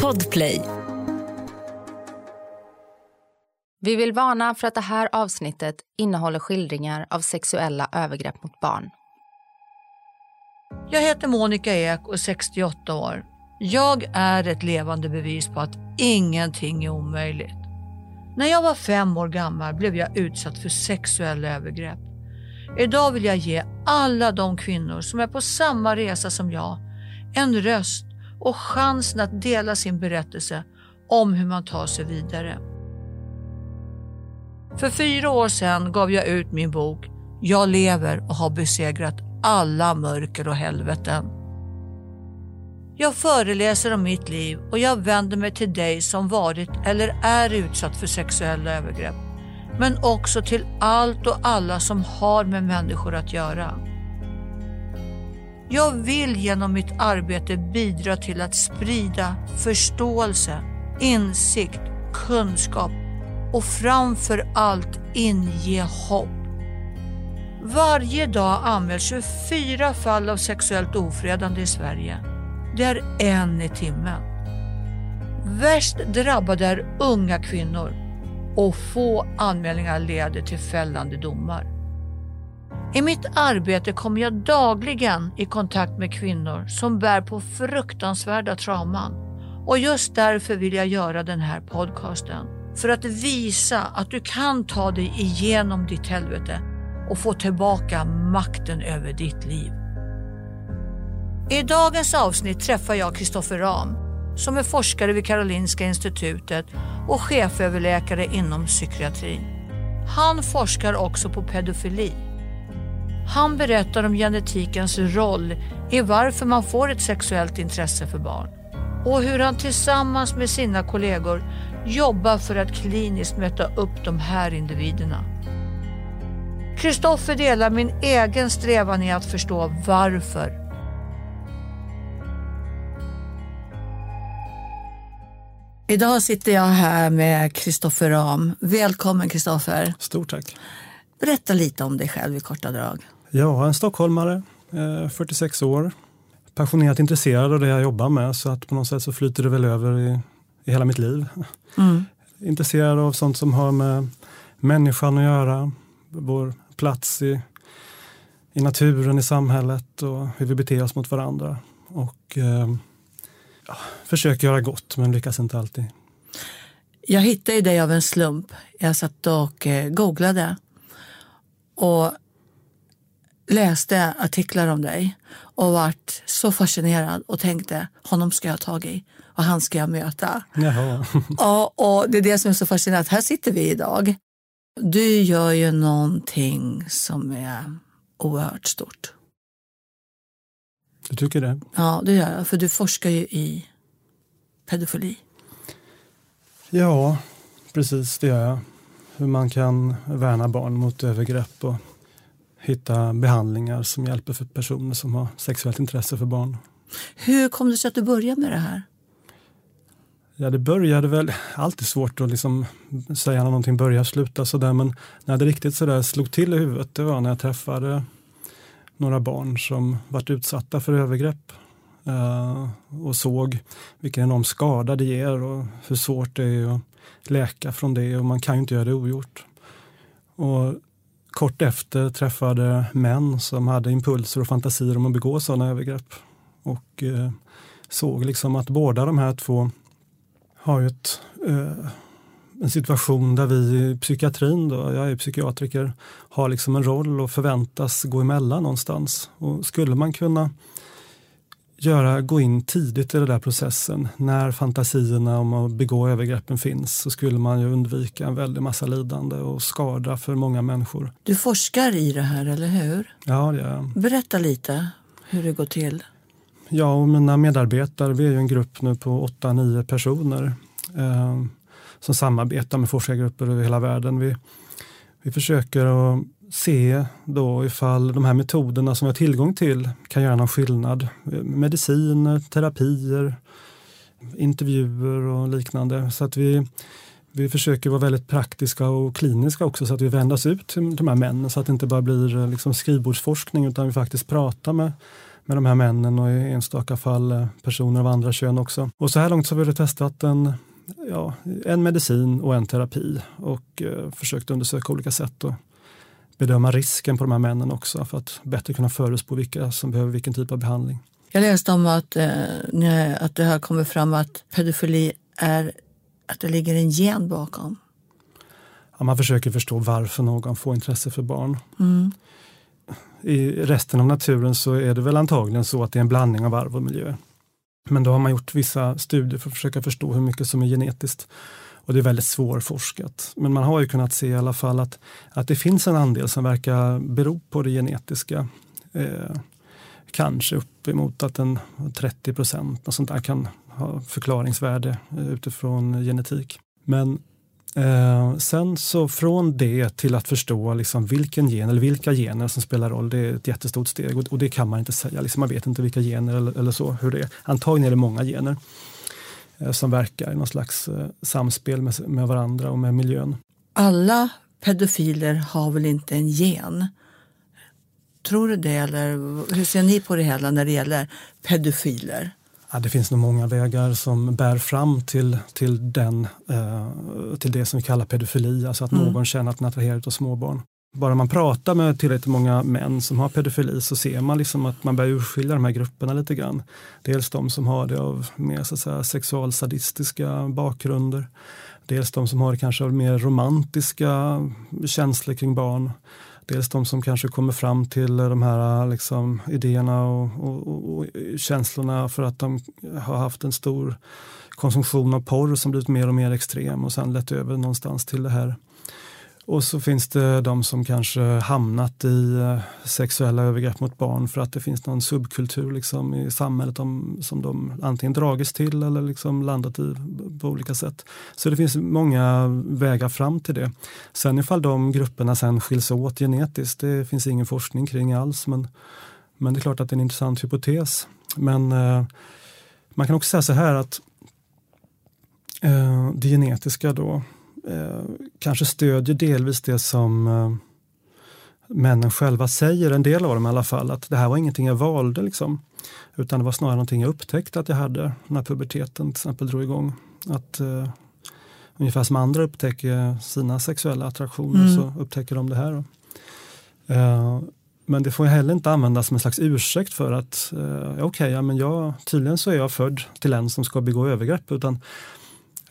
Podplay. Vi vill varna för att det här avsnittet innehåller skildringar av sexuella övergrepp mot barn. Jag heter Monica Ek och är 68 år. Jag är ett levande bevis på att ingenting är omöjligt. När jag var fem år gammal blev jag utsatt för sexuella övergrepp. Idag vill jag ge alla de kvinnor som är på samma resa som jag en röst och chansen att dela sin berättelse om hur man tar sig vidare. För fyra år sedan gav jag ut min bok Jag lever och har besegrat alla mörker och helveten. Jag föreläser om mitt liv och jag vänder mig till dig som varit eller är utsatt för sexuella övergrepp. Men också till allt och alla som har med människor att göra. Jag vill genom mitt arbete bidra till att sprida förståelse, insikt, kunskap och framför allt inge hopp. Varje dag anmäls 24 fall av sexuellt ofredande i Sverige. Det är en i timmen. Värst drabbade är unga kvinnor och få anmälningar leder till fällande domar. I mitt arbete kommer jag dagligen i kontakt med kvinnor som bär på fruktansvärda trauman. Och just därför vill jag göra den här podcasten. För att visa att du kan ta dig igenom ditt helvete och få tillbaka makten över ditt liv. I dagens avsnitt träffar jag Kristoffer Ram som är forskare vid Karolinska institutet och cheföverläkare inom psykiatrin. Han forskar också på pedofili. Han berättar om genetikens roll i varför man får ett sexuellt intresse för barn och hur han tillsammans med sina kollegor jobbar för att kliniskt möta upp de här individerna. Kristoffer delar min egen strävan i att förstå varför. Idag sitter jag här med Kristoffer Ram. Välkommen Kristoffer. Stort tack. Berätta lite om dig själv i korta drag. Är en stockholmare, 46 år. Passionerat intresserad av det jag jobbar med så att på något sätt så flyter det väl över i, i hela mitt liv. Mm. Intresserad av sånt som har med människan att göra, vår plats i, i naturen, i samhället och hur vi beter oss mot varandra. Och eh, ja, försöker göra gott men lyckas inte alltid. Jag hittade dig av en slump. Jag satt och eh, googlade och läste artiklar om dig och vart så fascinerad och tänkte honom ska jag ha tag i och han ska jag möta. Jaha. Ja, och det är det som är så fascinerande. Här sitter vi idag. Du gör ju någonting som är oerhört stort. Du tycker det? Ja, det gör jag. För du forskar ju i pedofili. Ja, precis det gör jag. Hur man kan värna barn mot övergrepp och hitta behandlingar som hjälper för personer som har sexuellt intresse för barn. Hur kom det sig att du började med det här? Ja, det började väl, alltid svårt att liksom säga när någonting börjar sluta sådär, men när det riktigt sådär slog till i huvudet, det var när jag träffade några barn som varit utsatta för övergrepp uh, och såg vilken enorm skada det ger och hur svårt det är att läka från det och man kan ju inte göra det ogjort. Och kort efter träffade män som hade impulser och fantasier om att begå sådana övergrepp. Och eh, såg liksom att båda de här två har ju ett, eh, en situation där vi i psykiatrin, då, jag är psykiatriker, har liksom en roll och förväntas gå emellan någonstans. Och skulle man kunna göra, gå in tidigt i den där processen, när fantasierna om att begå övergreppen finns, så skulle man ju undvika en väldig massa lidande och skada för många människor. Du forskar i det här, eller hur? Ja, det gör jag. Berätta lite hur det går till. Jag och mina medarbetare, vi är ju en grupp nu på 8-9 personer eh, som samarbetar med forskargrupper över hela världen. Vi, vi försöker att se då ifall de här metoderna som vi har tillgång till kan göra någon skillnad. Mediciner, terapier, intervjuer och liknande. Så att vi, vi försöker vara väldigt praktiska och kliniska också så att vi vändas ut till de här männen så att det inte bara blir eh, liksom skrivbordsforskning utan vi faktiskt pratar med, med de här männen och i enstaka fall eh, personer av andra kön också. Och så här långt så har vi testat en, ja, en medicin och en terapi och eh, försökt undersöka olika sätt att bedöma risken på de här männen också för att bättre kunna förutspå vilka som behöver vilken typ av behandling. Jag läste om att, eh, att det har kommit fram att pedofili är att det ligger en gen bakom. Ja, man försöker förstå varför någon får intresse för barn. Mm. I resten av naturen så är det väl antagligen så att det är en blandning av arv och miljö. Men då har man gjort vissa studier för att försöka förstå hur mycket som är genetiskt. Och det är väldigt svårforskat. Men man har ju kunnat se i alla fall att, att det finns en andel som verkar bero på det genetiska. Eh, kanske uppemot att en 30 procent och sånt där kan ha förklaringsvärde eh, utifrån genetik. Men eh, sen så från det till att förstå liksom vilken gen eller vilka gener som spelar roll, det är ett jättestort steg och, och det kan man inte säga. Liksom man vet inte vilka gener eller, eller, så, hur det är. Antagligen är det många gener som verkar i någon slags eh, samspel med, med varandra och med miljön. Alla pedofiler har väl inte en gen? Tror du det eller hur ser ni på det hela när det gäller pedofiler? Ja, det finns nog många vägar som bär fram till, till, den, eh, till det som vi kallar pedofili, alltså att mm. någon känner att den är attraherad av småbarn. Bara man pratar med tillräckligt många män som har pedofili så ser man liksom att man börjar urskilja de här grupperna lite grann. Dels de som har det av mer så att säga, sexualsadistiska bakgrunder. Dels de som har kanske mer romantiska känslor kring barn. Dels de som kanske kommer fram till de här liksom, idéerna och, och, och, känslorna för att de har haft en stor konsumtion av porr som blivit mer och mer extrem och sen lett över någonstans till det här och så finns det de som kanske hamnat i eh, sexuella övergrepp mot barn för att det finns någon subkultur liksom i samhället som de antingen dragits till eller liksom landat i på olika sätt. Så det finns många vägar fram till det. Sen ifall de grupperna sen skiljs åt genetiskt, det finns ingen forskning kring alls. Men, men det är klart att det är en intressant hypotes. Men eh, man kan också säga så här att eh, det genetiska då eh, kanske stödjer delvis det som eh, männen själva säger, en del av dem i alla fall, att det här var ingenting jag valde. Liksom. Utan det var snarare någonting jag upptäckte att jag hade när puberteten till exempel drog igång. Att, eh, ungefär som andra upptäcker sina sexuella attraktioner mm. så upptäcker de det här. Eh, men det får heller inte användas som en slags ursäkt för att eh, okej, okay, ja, men jag, tydligen så är jag född till en som ska begå övergrepp. Utan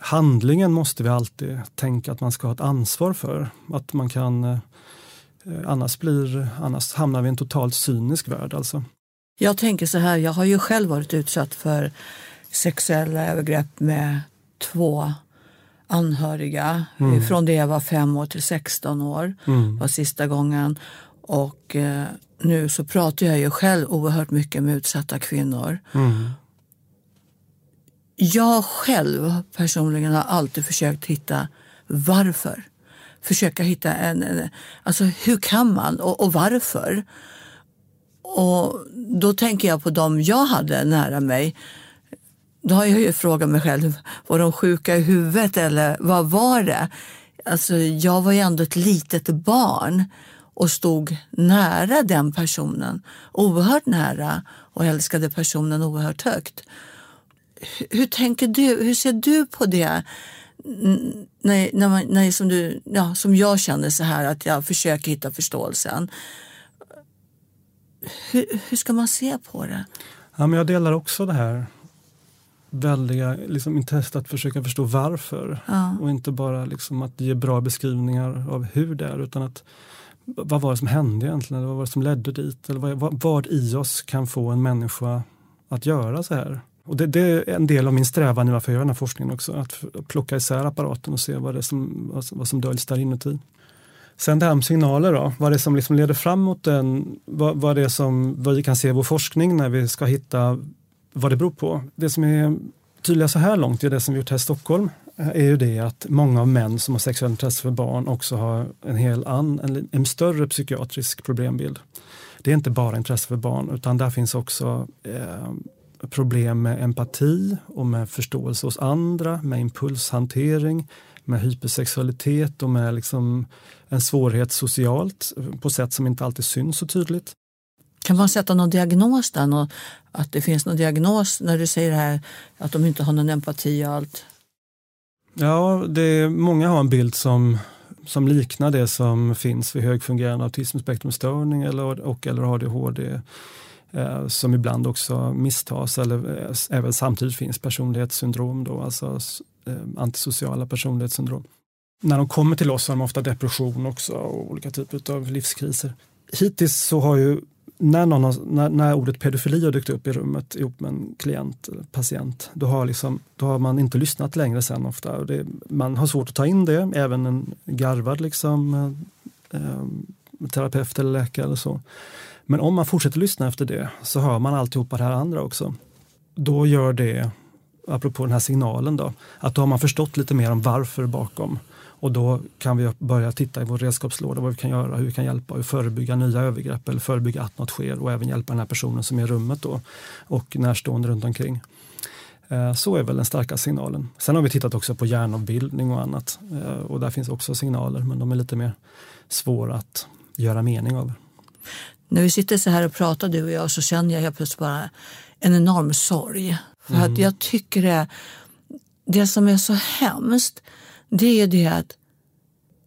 handlingen måste vi alltid tänka att man ska ha ett ansvar för. Att man kan, eh, annars, blir, annars hamnar vi i en totalt cynisk värld. Alltså. Jag tänker så här, jag har ju själv varit utsatt för sexuella övergrepp med två anhöriga mm. från det jag var fem år till 16 år mm. var sista gången. Och eh, nu så pratar jag ju själv oerhört mycket med utsatta kvinnor. Mm. Jag själv personligen har alltid försökt hitta varför. Försöka hitta en, en alltså hur kan man och, och, varför? Och då tänker jag på dem jag hade nära mig. Då har jag ju frågat mig själv, var de sjuka i huvudet eller vad var det? Alltså, jag var ju ändå ett litet barn och stod nära den personen, oerhört nära och älskade personen oerhört högt hur tänker du? Hur ser du på det? När, när, man, när som, du, ja, som jag känner så här att jag försöker hitta förståelsen. Hur, hur ska man se på det? Ja, men jag delar också det här väldiga liksom, intresset att försöka förstå varför. Ja. Och inte bara liksom, att ge bra beskrivningar av hur det är utan att vad var det som hände egentligen? Vad var det som ledde dit? Eller vad, vad i oss kan få en människa att göra så här? Och det, det, är en del av min strävan nu varför jag gör den här forskningen också, att plocka isär apparaten och se vad, det som, vad, vad som döljs där inuti. Sen det här med signaler då, vad det är som liksom leder fram mot den, vad, vad det som vad vi kan se i vår forskning när vi ska hitta vad det beror på. Det som är tydliga så här långt, är det som vi gjort här i Stockholm, är ju det att många av män som har sexuellt intresse för barn också har en, hel an, en, en större psykiatrisk problembild. Det är inte bara intresse för barn utan där finns också eh, problem med empati och med förståelse hos andra, med impulshantering, med hypersexualitet och med liksom en svårighet socialt på sätt som inte alltid syns så tydligt. Kan man sätta någon diagnos där? Någon, att det finns någon diagnos när du säger det här att de inte har någon empati och allt? Ja, det, många har en bild som, som liknar det som finns vid högfungerande autismspektrumstörning eller, och eller ADHD Eh, som ibland också misstas eller eh, även samtidigt finns personlighetssyndrom, då, alltså eh, antisociala personlighetssyndrom. När de kommer till oss har de ofta depression också och olika typer av livskriser. Hittills så har ju när, någon har, när, när, ordet pedofili har dykt upp i rummet ihop med en klient, patient, då har, liksom, då har man inte lyssnat längre sen ofta. Det, man har svårt att ta in det, även en garvad liksom, eh, terapeut eller läkare eller så. Men om man fortsätter lyssna efter det så hör man alltihopa det här andra också. Då gör det, apropå den här signalen, då, att då har man förstått lite mer om varför bakom och då kan vi börja titta i vår redskapslåda vad vi kan göra, hur vi kan hjälpa och förebygga nya övergrepp eller förebygga att något sker och även hjälpa den här personen som är i rummet då och närstående runt omkring. Eh, så är väl den starka signalen. Sen har vi tittat också på hjärnavbildning och annat eh, och där finns också signaler men de är lite mer svåra att göra mening av. När vi sitter så här och pratar du och jag så känner jag helt plötsligt bara en enorm sorg. För mm. att jag tycker det, det som är så hemskt det är det att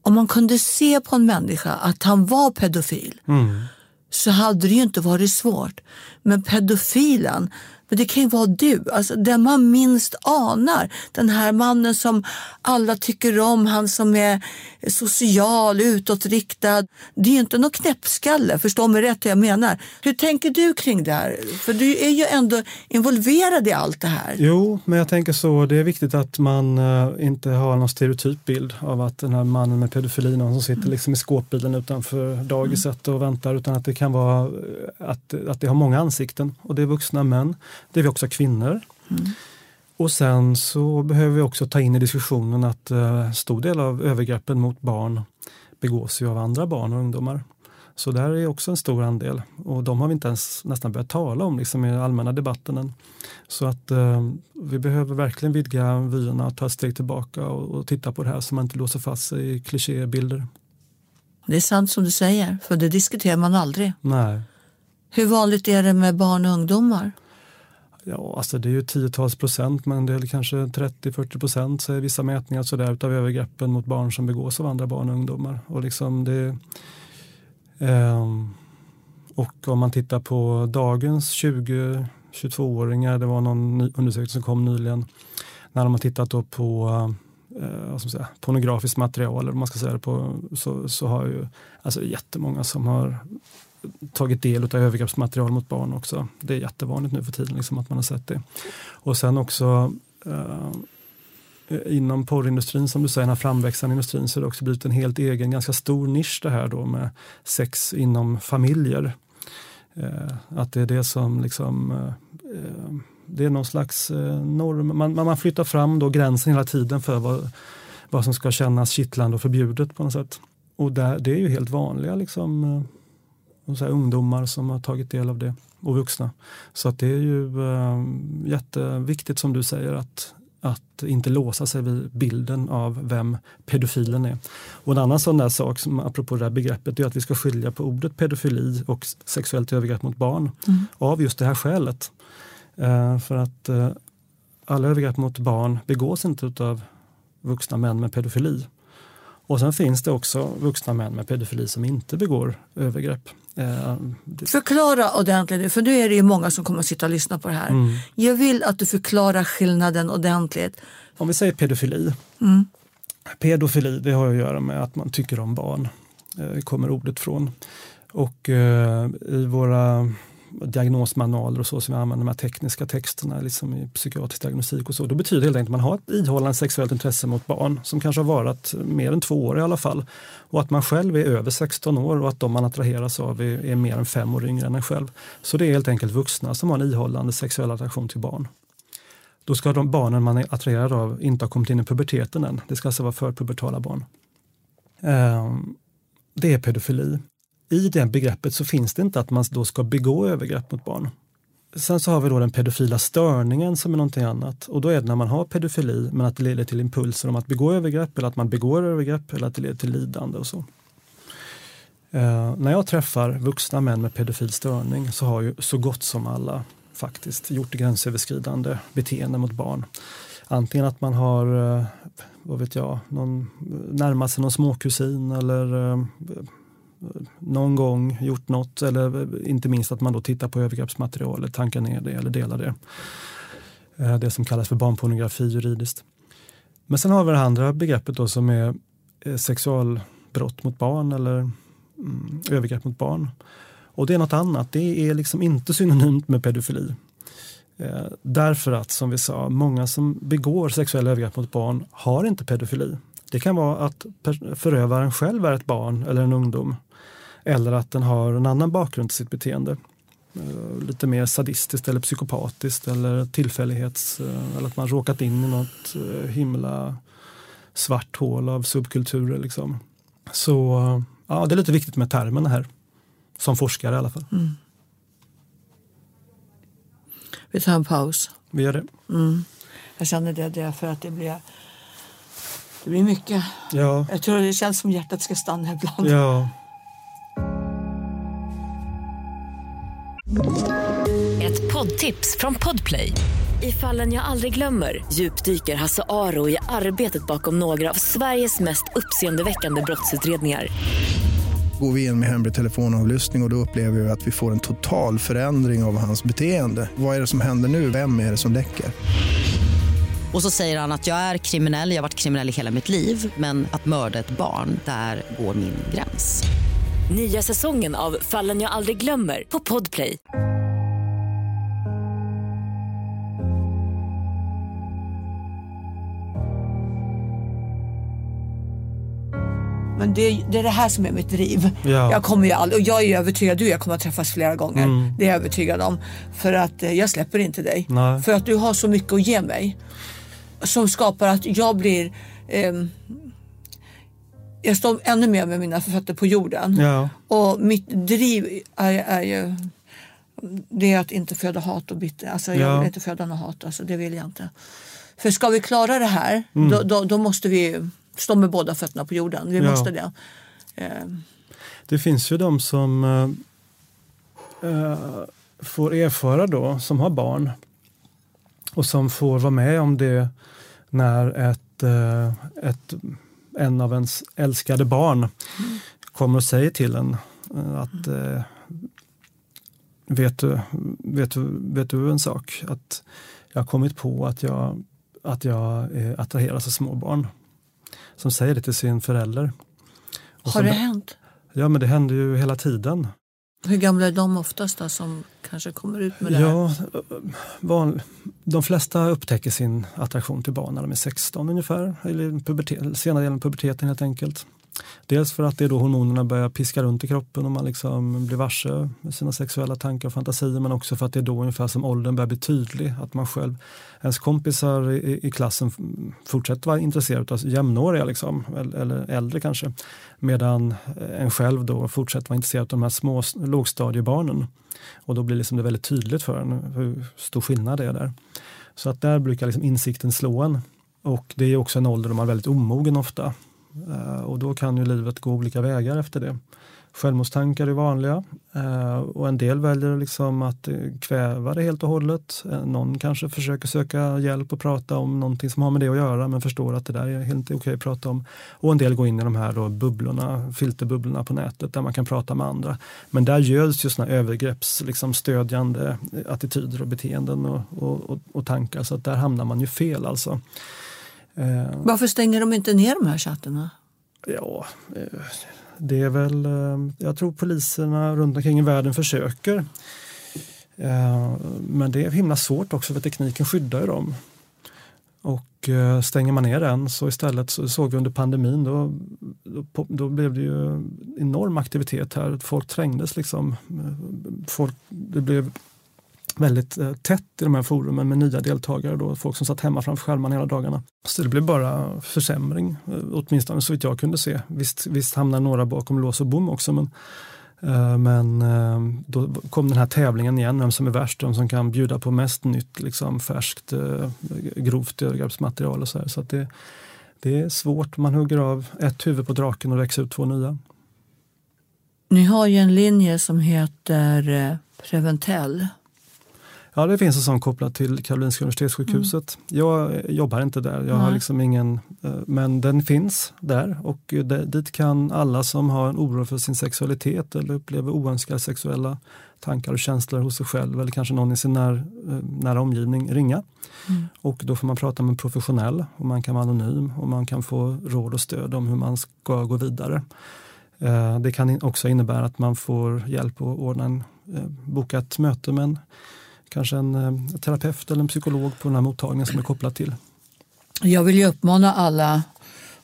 om man kunde se på en människa att han var pedofil mm. så hade det ju inte varit svårt. Men pedofilen, men det kan ju vara du, alltså den man minst anar. Den här mannen som alla tycker om, han som är social, utåtriktad. Det är ju inte någon knäppskalle, förstå mig rätt hur jag menar. Hur tänker du kring det här? För du är ju ändå involverad i allt det här. Jo, men jag tänker så, det är viktigt att man uh, inte har någon stereotyp bild av att den här mannen med pedofili, någon som sitter mm. liksom i skåpbilen utanför dagiset och väntar, utan att det kan vara eh, att, att det har många ansikten och det är vuxna män det är vi också kvinnor. Mm. Och sen så behöver vi också ta in i diskussionen att uh, stor del av övergreppen mot barn begås ju av andra barn och ungdomar. Så där är också en stor andel och de har vi inte ens nästan börjat tala om liksom, i den allmänna debatten än. Så att uh, vi behöver verkligen vidga vyerna, ta ett steg tillbaka och, och titta på det här så man inte låser fast sig i klichébilder. Det är sant som du säger, för det diskuterar man aldrig. Nej. Hur vanligt är det med barn och ungdomar? Ja, alltså det är ju tiotals procent, men det är kanske 30-40 procent säger vissa mätningar sådär, utav övergreppen mot barn som begås av andra barn och ungdomar. Och, liksom det, eh, och om man tittar på dagens 20-22-åringar, det var någon undersökning som kom nyligen, när de har tittat på eh, säga, pornografiskt material, eller man ska säga det på, så, så har ju alltså jättemånga som har tagit del av övergreppsmaterial mot barn också. Det är jättevanligt nu för tiden liksom, att man har sett det. Och sen också eh, inom porrindustrin, som du säger, den här framväxande industrin, så har det också blivit en helt egen, ganska stor nisch det här då med sex inom familjer. Eh, att det är det som liksom eh, eh det är någon slags eh, norm, man, man flyttar fram då gränsen hela tiden för vad, vad som ska kännas kittlande och förbjudet på något sätt. Och där, det är ju helt vanliga liksom, eh, så ungdomar som har tagit del av det och vuxna. Så att det är ju äh, jätteviktigt som du säger att, att inte låsa sig vid bilden av vem pedofilen är. Och en annan sån där sak, som, apropå det här begreppet, är att vi ska skilja på ordet pedofili och sexuellt övergrepp mot barn mm. av just det här skälet. Äh, för att äh, alla övergrepp mot barn begås inte av vuxna män med pedofili. Och sen finns det också vuxna män med pedofili som inte begår övergrepp. Eh, Förklara ordentligt, för nu är det ju många som kommer att sitta och lyssna på det här. Mm. Jag vill att du förklarar skillnaden ordentligt. Om vi säger pedofili. Mm. Pedofili det har att göra med att man tycker om barn. Eh, kommer ordet från. Och eh, i våra diagnosmanualer och så som vi använder de här tekniska texterna liksom i psykiatrisk diagnostik och så. Då betyder det helt enkelt att man har ett ihållande sexuellt intresse mot barn som kanske har varit mer än två år i alla fall. Och att man själv är över 16 år och att de man attraheras av är, är mer än fem år yngre än en själv. Så det är helt enkelt vuxna som har en ihållande sexuell attraktion till barn. Då ska de barnen man är attraherad av inte ha kommit in i puberteten än. Det ska alltså vara förpubertala barn. Um, det är pedofili i det begreppet så finns det inte att man då ska begå övergrepp mot barn. Sen så har vi då den pedofila störningen som är någonting annat. Och då är det när man har pedofili men att det leder till impulser om att begå övergrepp eller att man begår övergrepp eller att det leder till lidande och så. Eh, när jag träffar vuxna män med pedofil störning så har ju så gott som alla faktiskt gjort gränsöverskridande beteende mot barn. Antingen att man har, eh, vad vet jag, någon, närmat sig någon småkusin eller eh, någon gång gjort något eller inte minst att man då tittar på övergreppsmaterial, tankar ner det eller delar det. Eh, det som kallas för barnpornografi juridiskt. Men sen har vi det andra begreppet då som är eh, sexualbrott mot barn eller mm, övergrepp mot barn. Och det är något annat, det är liksom inte synonymt med pedofili. Eh, därför att, som vi sa, många som begår sexuella övergrepp mot barn har inte pedofili. Det kan vara att förövaren själv är ett barn eller en ungdom. Eller att den har en annan bakgrund till sitt beteende. Eh, lite mer sadistiskt eller psykopatiskt eller tillfällighets... Eh, eller att man råkat in i något eh, himla svart hål av subkulturer. Liksom. Så ja, det är lite viktigt med termerna här. Som forskare i alla fall. Mm. Vi tar en paus. Vi gör det. Mm. Jag känner det, det för att det blir, det blir mycket. Ja. Jag tror det känns som hjärtat ska stanna ibland. Ja. Ett poddtips från Podplay. I fallen jag aldrig glömmer djupdyker Hasse Aro i arbetet bakom några av Sveriges mest uppseendeväckande brottsutredningar. Går vi in med hemlig telefonavlyssning och, och då upplever vi att vi får en total förändring av hans beteende. Vad är det som händer nu? Vem är det som läcker? Och så säger han att jag är kriminell, jag har varit kriminell i hela mitt liv men att mörda ett barn, där går min gräns. Nya säsongen av Fallen jag aldrig glömmer på Podplay. Men det, det, är det här som är mitt driv. Ja. Jag kommer ju aldrig, och jag är övertygad, du jag kommer att träffas flera gånger. Mm. Det är jag övertygad om. För att eh, jag släpper inte dig. Nej. För att du har så mycket att ge mig. Som skapar att jag blir eh, jag står ännu mer med mina fötter på jorden. Ja. Och mitt driv är, är ju det är att inte föda hat och bitter. Alltså jag Ja. vill inte föda något hat. Alltså det vill jag inte. För ska vi klara det här Mm. då, då, då måste vi stå med båda fötterna på jorden. Vi Ja. måste det. Eh, Det finns ju de som eh, eh, får erfara då, som har barn och som får vara med om det när ett, eh, ett, en av ens älskade barn kommer och säger till en eh, att eh, vet, du, vet, du, vet du en sak? Att jag har kommit på att jag, att jag attraheras av småbarn. Som säger det till sin förälder. Och har det hänt? Ja, men det händer ju hela tiden. Hur gamla är de oftast då, som kanske kommer ut med det här? Ja, van, de flesta upptäcker sin attraktion till barn när de är 16 ungefär, eller pubertet, senare delen av puberteten helt enkelt. Dels för att det är då hormonerna börjar piska runt i kroppen och man liksom blir varse med sina sexuella tankar och fantasier men också för att det är då ungefär som åldern börjar bli tydlig. Att man själv, ens kompisar i, i klassen fortsätter vara intresserade av jämnåriga liksom, eller, eller äldre kanske. Medan eh, en själv då fortsätter vara intresserad av de här små lågstadiebarnen. Och då blir liksom det väldigt tydligt för en hur stor skillnad det är där. Så att där brukar liksom insikten slå en. Och det är också en ålder då man är väldigt omogen ofta. Eh, och då kan ju livet gå olika vägar efter det. Självmordstankar är vanliga eh, och en del väljer liksom att eh, kväva det helt och hållet. Någon kanske försöker söka hjälp och prata om någonting som har med det att göra men förstår att det där är helt okej att prata om. Och en del går in i de här då bubblorna, filterbubblorna på nätet där man kan prata med andra. Men där göds ju sådana övergreppsstödjande liksom stödjande attityder och beteenden och, och, och, och tankar så att där hamnar man ju fel alltså. Eh, Varför stänger de inte ner de här chattarna? Ja, eh, det är väl, eh, jag tror poliserna runt omkring i världen försöker. Men det är himla svårt också för tekniken skyddar ju dem. Och stänger man ner den så istället så såg vi under pandemin då, då, då blev det ju enorm aktivitet här. Folk trängdes liksom. Folk, det blev väldigt eh, tätt i de här forumen med nya deltagare. Då, folk som satt hemma framför skärmarna hela dagarna. Så det blev bara försämring, eh, åtminstone så vitt jag kunde se. Visst, visst hamnar några bakom lås och bom också men, eh, men då kom den här tävlingen igen, vem som är värst, vem som kan bjuda på mest nytt, liksom, färskt, grovt övergreppsmaterial och så här. Så att det, det är svårt, man hugger av ett huvud på draken och växer ut två nya. Ni har ju en linje som heter Preventell. Ja, det finns en sån kopplad till Karolinska Universitetssjukhuset. Mm. Jag jobbar inte där, jag har liksom ingen, eh, men den finns där och dit kan alla som har en oro för sin sexualitet eller upplever oönskade sexuella tankar och känslor hos sig själv eller kanske någon i sin när, eh, nära omgivning ringa. Mm. Och då får man prata med en professionell och man kan vara anonym och man kan få råd och stöd om hur man ska gå vidare. Eh, det kan också innebära att man får hjälp att ordna en, boka ett möte med en kanske en eh, terapeut eller en psykolog på den här mottagningen som är kopplad till. Jag vill ju uppmana alla,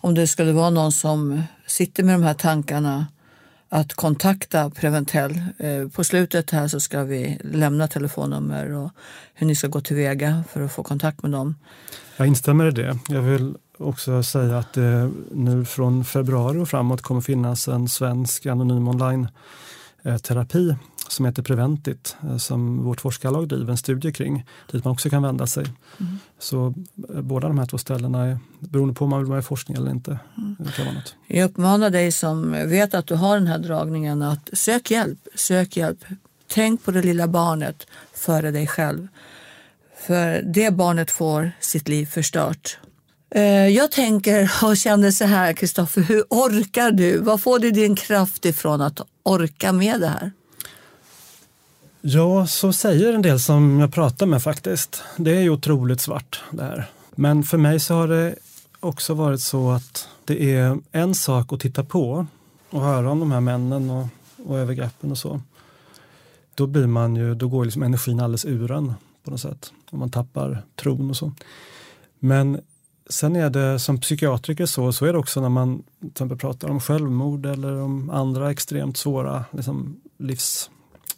om det skulle vara någon som sitter med de här tankarna, att kontakta Preventell. Eh, på slutet här så ska vi lämna telefonnummer och hur ni ska gå tillväga för att få kontakt med dem. Jag instämmer i det. Jag vill också säga att det nu från februari och framåt kommer finnas en svensk anonym online eh, terapi som heter Preventit eh, som vårt forskarlag driver en studie kring dit man också kan vända sig. Mm. Så eh, båda de här två ställena, är, beroende på om man vill vara i forskning eller inte, mm. kan vara något. Jag uppmanar dig som vet att du har den här dragningen att sök hjälp, sök hjälp. Tänk på det lilla barnet före dig själv. För det barnet får sitt liv förstört. Eh, jag tänker och känner så här, Kristoffer, hur orkar du? Var får du din kraft ifrån att orka med det här? Ja, så säger en del som jag pratar med faktiskt. Det är ju otroligt svart det här. Men för mig så har det också varit så att det är en sak att titta på och höra om de här männen och, och övergreppen och så. Då blir man ju, då går liksom energin alldeles ur en på något sätt. Och man tappar tron och så. Men sen är det som psykiatriker så, så är det också när man till exempel pratar om självmord eller om andra extremt svåra liksom, livs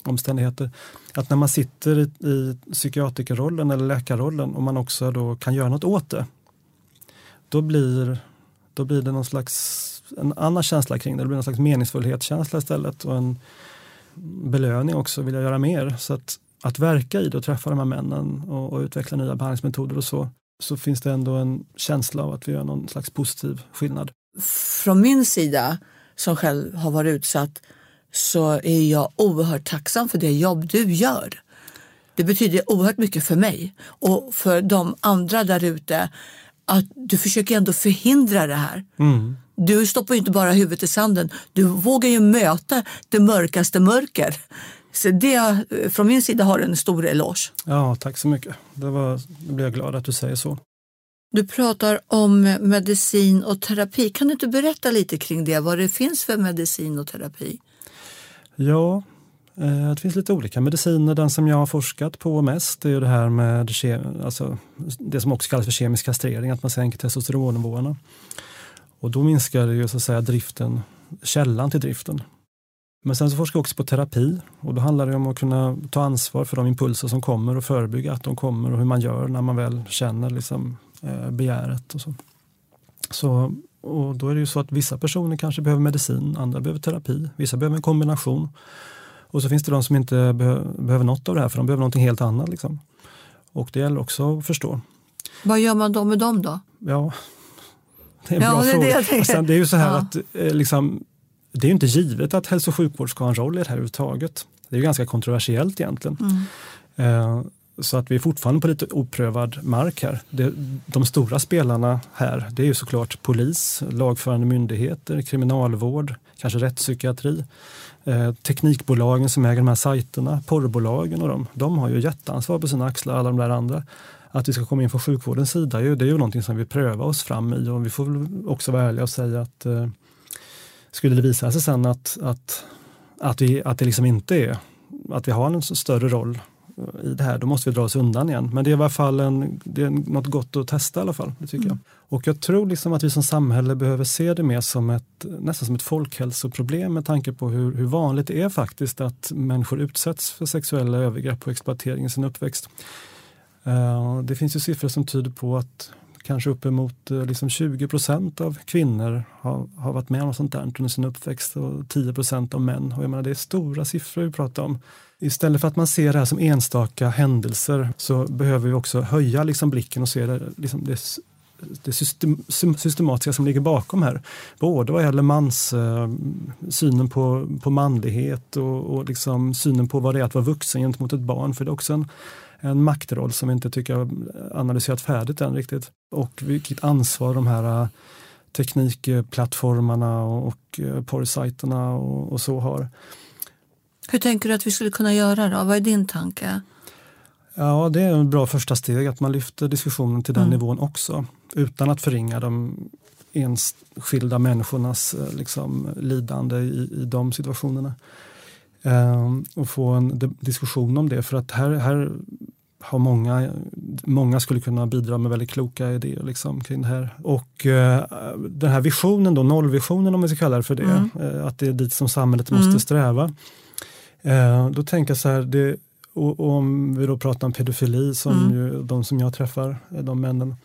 omständigheter. Att när man sitter i, i psykiatrikerrollen eller läkarrollen och man också då kan göra något åt det. Då blir, då blir det någon slags en annan känsla kring det. Det blir någon slags meningsfullhetskänsla istället och en belöning också, vill jag göra mer. Så att, att verka i det och träffa de här männen och, och utveckla nya behandlingsmetoder och så, så finns det ändå en känsla av att vi gör någon slags positiv skillnad. Från min sida, som själv har varit utsatt, så är jag oerhört tacksam för det jobb du gör. Det betyder oerhört mycket för mig och för de andra där ute att du försöker ändå förhindra det här. Mm. Du stoppar ju inte bara huvudet i sanden, du vågar ju möta det mörkaste mörker. Så det, från min sida har du en stor eloge. Ja, tack så mycket. Det, var, det blir jag glad att du säger så. Du pratar om medicin och terapi. Kan du inte berätta lite kring det? Vad det finns för medicin och terapi? Ja, eh, det finns lite olika mediciner. Den som jag har forskat på mest är det här med alltså det som också kallas för kemisk kastrering, att man sänker testosteronnivåerna. Och då minskar det ju så att säga driften, källan till driften. Men sen så forskar jag också på terapi och då handlar det om att kunna ta ansvar för de impulser som kommer och förebygga att de kommer och hur man gör när man väl känner liksom, eh, begäret. Och så. så och då är det ju så att vissa personer kanske behöver medicin, andra behöver terapi, vissa behöver en kombination. Och så finns det de som inte behöver, behöver något av det här för de behöver något helt annat. Liksom. Och det gäller också att förstå. Vad gör man då med dem då? Ja, det är en ja, bra det fråga. Är det, Sen, det är ju så här ja. att eh, liksom, det är inte givet att hälso och sjukvård ska ha en roll i det här överhuvudtaget. Det är ju ganska kontroversiellt egentligen. Mm. Eh, så att vi är fortfarande på lite oprövad mark här. Det, de stora spelarna här det är ju såklart polis, lagförande myndigheter, kriminalvård, kanske rättspsykiatri. Eh, teknikbolagen som äger de här sajterna, porrbolagen och de, de har ju jätteansvar på sina axlar, alla de där andra. Att vi ska komma in från sjukvårdens sida, det är ju någonting som vi prövar oss fram i och vi får väl också vara ärliga och säga att eh, skulle det visa sig sen att, att, att, vi, att det liksom inte är, att vi har en större roll i det här, då måste vi dra oss undan igen. Men det är i alla fall en, det är något gott att testa i alla fall. Det tycker mm. jag. Och jag tror liksom att vi som samhälle behöver se det mer som ett, nästan som ett folkhälsoproblem med tanke på hur, hur vanligt det är faktiskt att människor utsätts för sexuella övergrepp och exploatering i sin uppväxt. Uh, det finns ju siffror som tyder på att kanske uppemot eh, liksom 20 procent av kvinnor har, har varit med om sånt där under sin uppväxt och 10 procent av män. Och jag menar, det är stora siffror vi pratar om. Istället för att man ser det här som enstaka händelser så behöver vi också höja liksom blicken och se det, liksom det det system, systematiska som ligger bakom här. Både vad gäller mans, eh, synen på, på manlighet och, och liksom synen på vad det är att vara vuxen gentemot ett barn. För det är också en, en maktroll som vi inte tycker har analyserat färdigt än riktigt. Och vilket ansvar de här teknikplattformarna och, och porrsajterna och, och så har. Hur tänker du att vi skulle kunna göra då? Vad är din tanke? Ja, det är en bra första steg att man lyfter diskussionen till den mm. nivån också. Utan att förringa de enskilda människornas eh, liksom, lidande i, i de situationerna. Ehm, och få en diskussion om det för att här, här har många, många skulle kunna bidra med väldigt kloka idéer liksom, kring det här. Och eh, den här visionen, då, nollvisionen om vi ska kalla det för det, mm. eh, att det är dit som samhället måste mm. sträva. Eh, då tänker jag så här, det, och, och, om vi då pratar om pedofili, som mm. ju, de som jag träffar, de männen,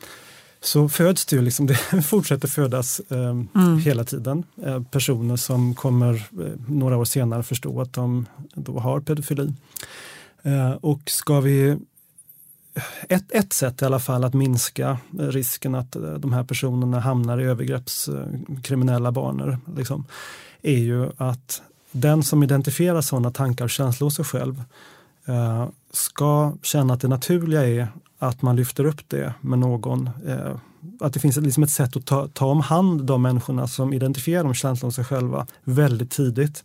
så föds det ju, liksom, det fortsätter födas eh, mm. hela tiden. Eh, personer som kommer eh, några år senare förstå att de då har pedofili. Eh, och ska vi ett, ett sätt i alla fall att minska risken att eh, de här personerna hamnar i övergreppskriminella banor liksom, är ju att den som identifierar sådana tankar och känslor hos sig själv eh, ska känna att det naturliga är att man lyfter upp det med någon. Eh, att det finns liksom ett sätt att ta, ta om hand de människorna som identifierar de känslorna hos sig själva väldigt tidigt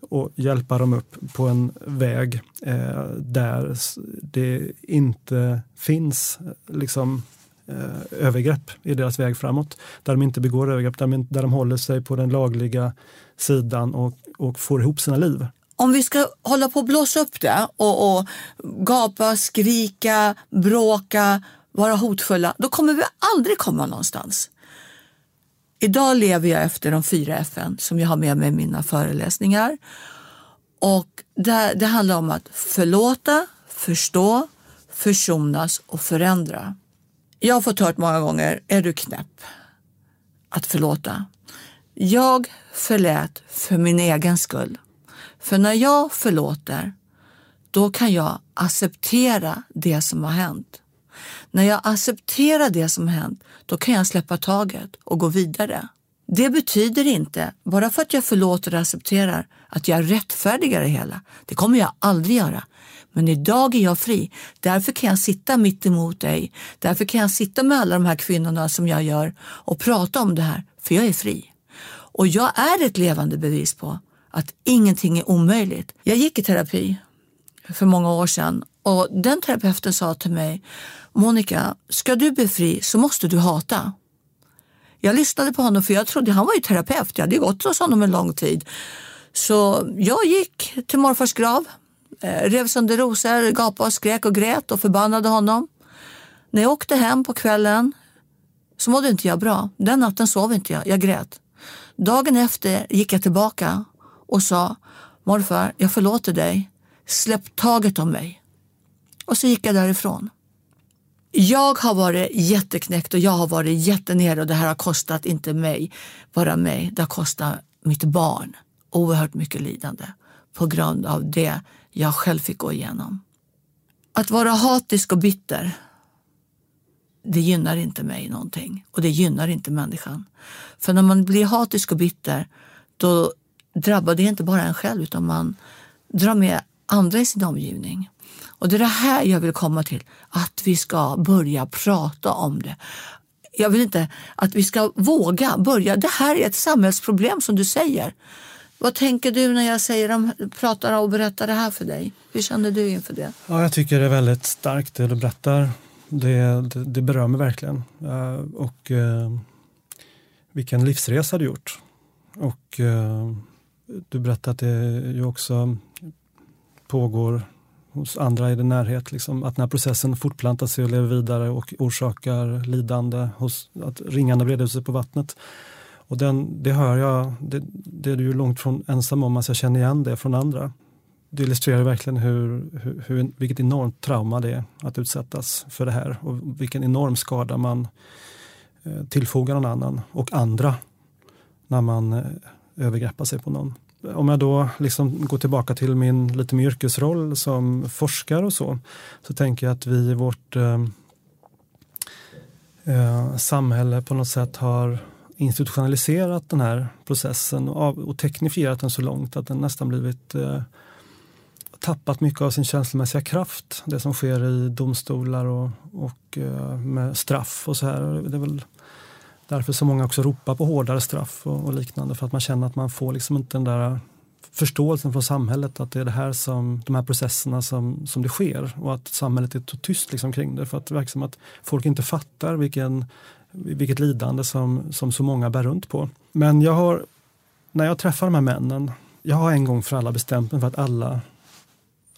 och hjälpa dem upp på en väg eh, där det inte finns eh, liksom, eh, övergrepp i deras väg framåt. Där de inte begår övergrepp, där de, där de håller sig på den lagliga sidan och, och får ihop sina liv. Om vi ska hålla på att blåsa upp det och, och gapa, skrika, bråka, vara hotfulla, då kommer vi aldrig komma någonstans. Idag lever jag efter de fyra FN som jag har med mig i mina föreläsningar. Och det, det handlar om att förlåta, förstå, försonas och förändra. Jag har fått hört många gånger, är du knäpp? Att förlåta. Jag förlät för min egen skull. För när jag förlåter, då kan jag acceptera det som har hänt. När jag accepterar det som har hänt, då kan jag släppa taget och gå vidare. Det betyder inte, bara för att jag förlåter och accepterar, att jag rättfärdigar det hela. Det kommer jag aldrig göra. Men idag är jag fri. Därför kan jag sitta mitt emot dig. Därför kan jag sitta med alla de här kvinnorna som jag gör och prata om det här, för jag är fri. Och jag är ett levande bevis på att ingenting är omöjligt. Jag gick i terapi för många år sedan och den terapeuten sa till mig, Monica, ska du bli fri så måste du hata. Jag lyssnade på honom för jag trodde han var ju terapeut. Jag hade gått hos honom en lång tid. Så jag gick till morfars grav, eh, rev sönder rosor, gapade och skrek och grät och förbannade honom. När jag åkte hem på kvällen så mådde inte jag bra. Den natten sov inte jag, jag grät. Dagen efter gick jag tillbaka och sa morfar, jag förlåter dig. Släpp taget om mig. Och så gick jag därifrån. Jag har varit jätteknäckt och jag har varit jättenere och det här har kostat inte mig, bara mig, det har kostat mitt barn oerhört mycket lidande på grund av det jag själv fick gå igenom. Att vara hatisk och bitter, det gynnar inte mig någonting och det gynnar inte människan. För när man blir hatisk och bitter, då drabbar det inte bara en själv utan man drar med andra i sin omgivning. Och det är det här jag vill komma till, att vi ska börja prata om det. Jag vill inte att vi ska våga börja. Det här är ett samhällsproblem som du säger. Vad tänker du när jag säger om, pratar och berättar det här för dig? Hur känner du inför det? Ja, jag tycker det är väldigt starkt det du berättar. Det, det, det berör mig verkligen. Uh, och uh, vilken livsresa du gjort. Och uh, du berättade att det ju också pågår hos andra i din närhet. Liksom, att den här processen fortplantar sig och lever vidare och orsakar lidande hos att ringarna breder ut sig på vattnet. Och den, det hör jag, det, det är du ju långt från ensam om, alltså jag känner igen det från andra. Det illustrerar verkligen hur, hur, hur, vilket enormt trauma det är att utsättas för det här och vilken enorm skada man eh, tillfogar någon annan och andra när man eh, övergreppa sig på någon om jag då liksom går tillbaka till min lite mer yrkesroll som forskare och så, så tänker jag att vi i vårt, eh, eh samhälle på något sätt har institutionaliserat den här processen och, och teknifierat den så långt att den nästan blivit eh, tappat mycket av sin känslomässiga kraft. Det som sker i domstolar och, och eh, med straff och så här. Det är väl därför så många också ropar på hårdare straff och, och, liknande för att man känner att man får liksom inte den där förståelsen från samhället att det är det här som, de här processerna som, som det sker och att samhället är så tyst liksom kring det för att det verkar som att folk inte fattar vilken, vilket lidande som, som så många bär runt på. Men jag har, när jag träffar de här männen, jag har en gång för alla bestämt mig för att alla,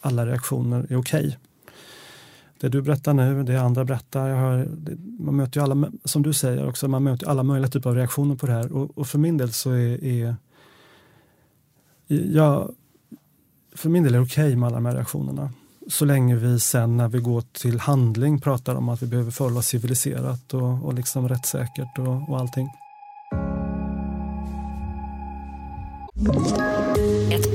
alla reaktioner är okej. Okay. Det du berättar nu, det andra berättar. Jag det, man möter ju alla, som du säger också, man möter alla möjliga typer av reaktioner på det här och, och för min del så är, är jag, för min del är det okej okay med alla de här reaktionerna. Så länge vi sen när vi går till handling pratar om att vi behöver förhålla oss civiliserat och, och liksom rättssäkert och, och allting.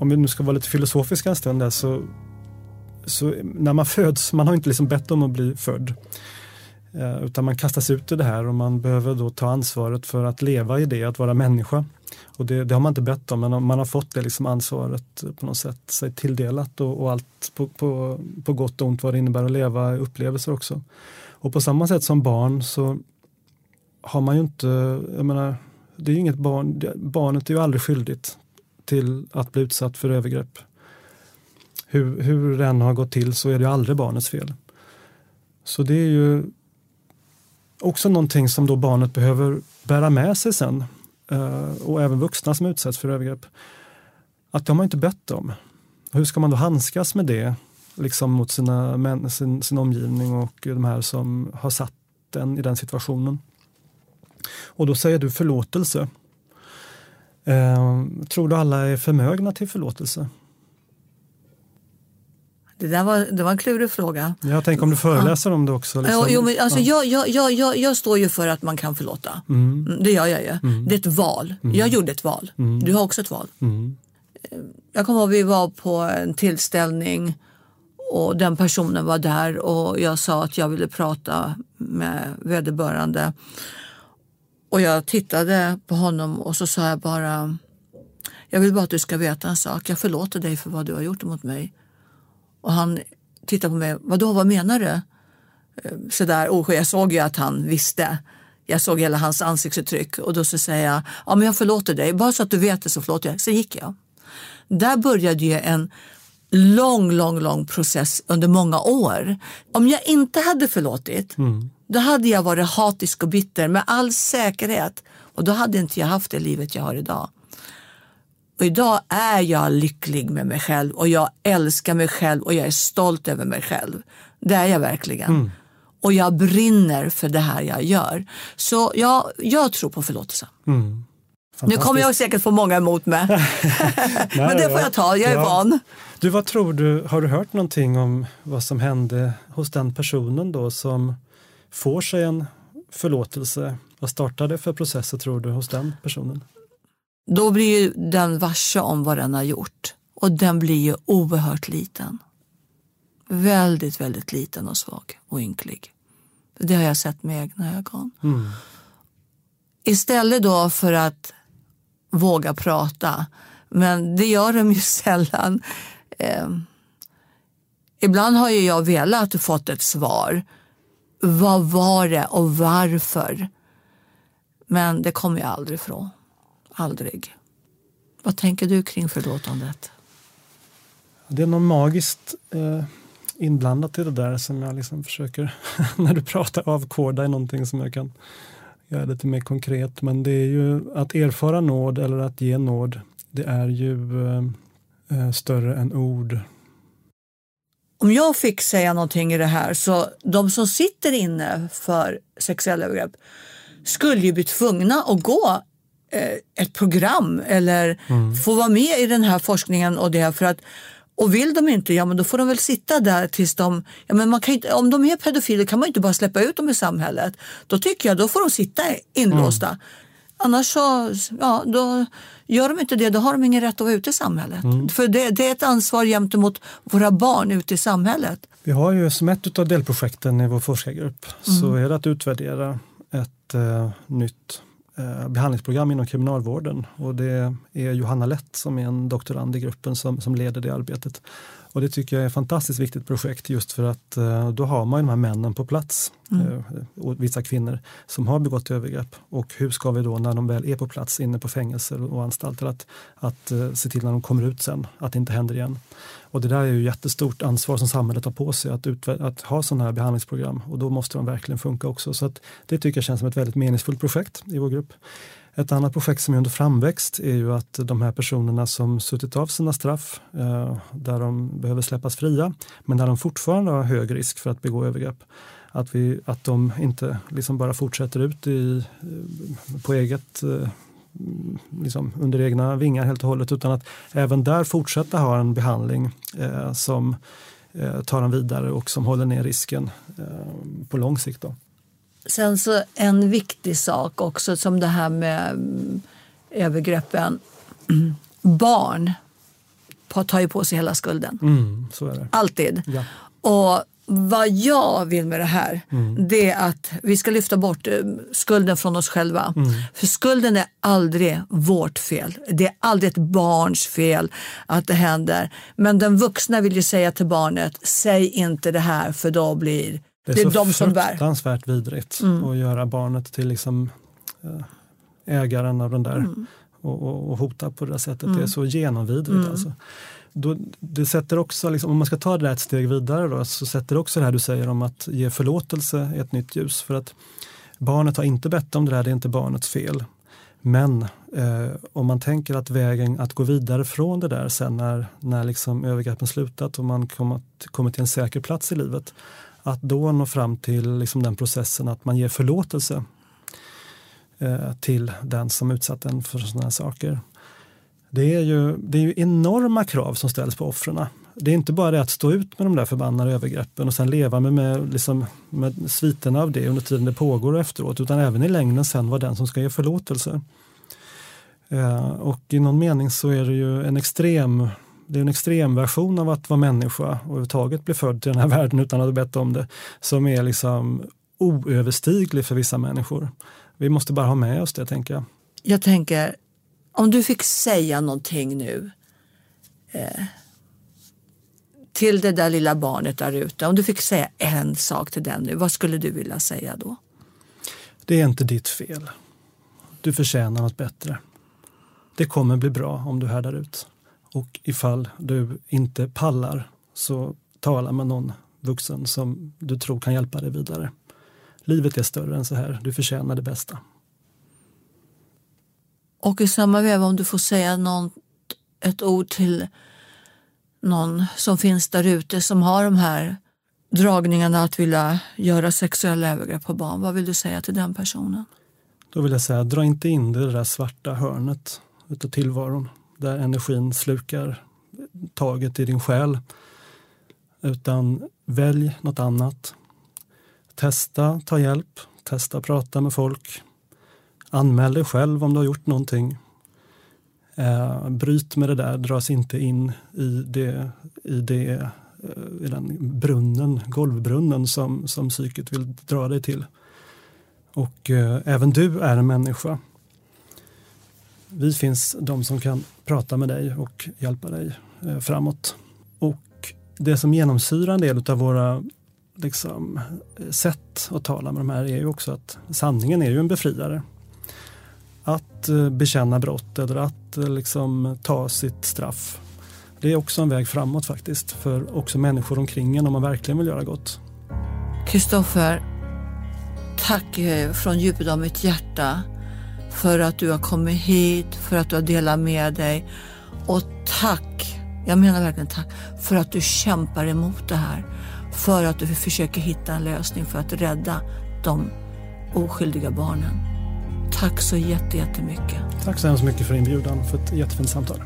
Om vi nu ska vara lite filosofiska en stund där så, så när man föds, man har inte liksom bett om att bli född. Eh, utan man kastas ut i det här och man behöver då ta ansvaret för att leva i det, att vara människa. Och det, det har man inte bett om, men man har fått det liksom ansvaret på något sätt sig tilldelat och, och allt på, på, på, gott och ont vad det innebär att leva upplevelser också. Och på samma sätt som barn så har man ju inte, jag menar, det är ju inget barn, barnet är ju aldrig skyldigt till att bli utsatt för övergrepp. Hur, hur det än har gått till så är det aldrig barnets fel. Så det är ju också någonting som då barnet behöver bära med sig sen eh, och även vuxna som utsätts för övergrepp. Att de har inte bett om. Hur ska man då handskas med det liksom mot sina, sin, sin omgivning och de här som har satt den i den situationen? Och då säger du förlåtelse. Eh, tror du alla är förmögna till förlåtelse? Det där var, det var en klurig fråga. Jag tänker om du föreläser ja. om det också. Liksom. Jo, men alltså, ja. jag, jag, jag, jag står ju för att man kan förlåta. Mm. mm det gör jag ju. Mm. Det är ett val. Mm. Jag gjorde ett val. Mm. Du har också ett val. Mm. Jag kommer ihåg vi var på en tillställning och den personen var där och jag sa att jag ville prata med vederbörande. Och jag tittade på honom och så sa jag bara jag vill bara att du ska veta en sak. Jag förlåter dig för vad du har gjort mot mig. Och han tittade på mig. Vadå, vad menar du? Eh, Sådär, och jag såg ju att han visste. Jag såg hela hans ansiktsuttryck och då så säger jag, ja men jag förlåter dig. Bara så att du vet det så förlåter jag. Sen gick jag. Där började ju en lång, lång, lång process under många år. Om jag inte hade förlåtit, mm då hade jag varit hatisk och bitter med all säkerhet. Och då hade inte jag haft det livet jag har idag. Och idag är jag lycklig med mig själv och jag älskar mig själv och jag är stolt över mig själv. Det är jag verkligen. Mm. Och jag brinner för det här jag gör. Så jag, jag tror på förlåtelse. Mm. Nu kommer jag säkert få många emot mig. Men det får jag ta, jag är ja. van. Du, vad tror du, har du hört någonting om vad som hände hos den personen då som får sig en förlåtelse? Vad startade för processer tror du hos den personen? Då blir ju den varse om vad den har gjort och den blir ju oerhört liten. Väldigt, väldigt liten och svag och ynklig. Det har jag sett med egna ögon. Mm. Istället då för att våga prata, men det gör de ju sällan. Eh, ibland har ju jag velat fått ett svar. Vad var det och varför? Men det kommer jag aldrig ifrån. Aldrig. Vad tänker du kring förlåtandet? Det är något magiskt eh, inblandat i det där som jag liksom försöker, när du pratar, avkoda i någonting som jag kan göra lite mer konkret. Men det är ju att erfara nåd eller att ge nåd, det är ju eh, eh större än ord om jag fick säga någonting i det här så de som sitter inne för sexuella övergrepp skulle ju bli tvungna att gå eh, ett program eller få vara med i den här forskningen och det för att och vill de inte, ja men då får de väl sitta där tills de, ja men man kan inte, om de är pedofiler kan man inte bara släppa ut dem i samhället. Då tycker jag, då får de sitta inlåsta. Annars så, ja då gör de inte det, då har de ingen rätt att vara ute i samhället. För det, det är ett ansvar gentemot våra barn ute i samhället. Vi har ju som ett av delprojekten i vår forskargrupp så är det att utvärdera ett eh, nytt eh, behandlingsprogram inom kriminalvården. Och det är Johanna Lett som är en doktorand i gruppen som, som leder det arbetet. Och det tycker jag är ett fantastiskt viktigt projekt just för att eh, då har man de här männen på plats eh, och vissa kvinnor som har begått övergrepp. Och hur ska vi då när de väl är på plats inne på fängelser och anstalter att, att eh, se till när de kommer ut sen att det inte händer igen. Och det där är ju jättestort ansvar som samhället har på sig att, att ha sådana här behandlingsprogram och då måste de verkligen funka också. Så att det tycker jag känns som ett väldigt meningsfullt projekt i vår grupp. Ett annat projekt som är under framväxt är ju att de här personerna som suttit av sina straff, eh, där de behöver släppas fria, men där de fortfarande har hög risk för att begå övergrepp, att, vi, att de inte liksom bara fortsätter ut i, eh, på eget eh, liksom under egna vingar helt och hållet utan att även där fortsätta ha en behandling eh, som eh, tar en vidare och som håller ner risken eh, på lång sikt. Då. Sen så en viktig sak också som det här med mm, övergreppen. Barn på- tar ju på sig hela skulden. Mm. Alltid. Ja. Och vad jag vill med det här, det är att vi ska lyfta bort eh, skulden från oss själva. För skulden är aldrig vårt fel. Det är aldrig ett barns fel att det händer. Men den vuxna vill ju säga till barnet, säg inte det här för då blir Det är, det är så de som bär. fruktansvärt vidrigt att göra barnet till liksom, eh, ägaren av den där och, och, och hota på det där sättet. Det är så genomvidrigt. Alltså. Då, det sätter också, liksom, om man ska ta det där ett steg vidare då, så sätter det också det här du säger om att ge förlåtelse ett nytt ljus. För att barnet har inte bett om det där, det är inte barnets fel. Men eh, om man tänker att vägen att gå vidare från det där sen när, när liksom övergreppen slutat och man kommer till en säker plats i livet, att då nå fram till liksom den processen att man ger förlåtelse eh, till den som utsatt en för sådana här saker. Det är, ju, det är ju enorma krav som ställs på offren. Det är inte bara det att stå ut med de där förbannade övergreppen och sen leva med, med, liksom, med sviterna av det under tiden det pågår och efteråt, utan även i längden sen vara den som ska ge förlåtelse. Eh, och i någon mening så är det ju en extrem det är en extremversion av att vara människa och överhuvudtaget bli född till den här världen utan att ha bett om det, som är liksom oöverstiglig för vissa människor. Vi måste bara ha med oss det, tänker jag. Jag tänker, om du fick säga någonting nu eh, till det där lilla barnet där ute. Om du fick säga en sak till den nu, vad skulle du vilja säga då? Det är inte ditt fel. Du förtjänar något bättre. Det kommer bli bra om du härdar ut. Och ifall du inte pallar så tala med någon vuxen som du tror kan hjälpa dig vidare. Livet är större än så här. Du förtjänar det bästa. Och i samma veva om du får säga någon, ett ord till någon som finns där ute som har de här dragningarna att vilja göra sexuella övergrepp på barn. Vad vill du säga till den personen? Då vill jag säga, dra inte in det där svarta hörnet utav tillvaron där energin slukar taget i din själ. Utan välj något annat. Testa, ta hjälp, testa prata med folk. Anmäl dig själv om du har gjort någonting. Eh, bryt med det där, dras inte in i, det, i, det, eh, i den brunnen, golvbrunnen som, som psyket vill dra dig till. Och eh, även du är en människa. Vi finns de som kan prata med dig och hjälpa dig eh, framåt. Och det som genomsyrar en del av våra liksom, eh, sätt att tala med de här är ju också att sanningen är ju en befriare. Att eh, bekänna brott eller att liksom, ta sitt straff. Det är också en väg framåt faktiskt för också människor omkring en om man verkligen vill göra gott. Kristoffer, tack från djupet av mitt hjärta för att du har kommit hit, för att du har delat med dig. Och tack Jag menar verkligen tack för att du kämpar emot det här. För att du försöker hitta en lösning för att rädda de oskyldiga barnen. Tack så jättemycket. Tack så hemskt mycket för inbjudan för ett jättefint samtal.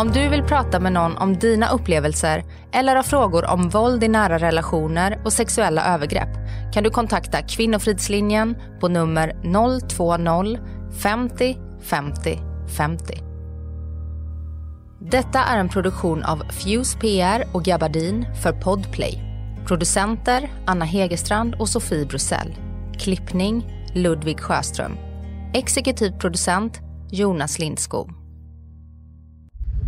Om du vill prata med någon om dina upplevelser eller har frågor om våld i nära relationer och sexuella övergrepp kan du kontakta Kvinnofridslinjen på nummer 020 50 50 50. Detta är en produktion av Fuse PR och Gabardin för Podplay. Producenter Anna Hegerstrand och Sofie Brussell. Klippning Ludvig Sjöström. Exekutiv producent Jonas Lindskog.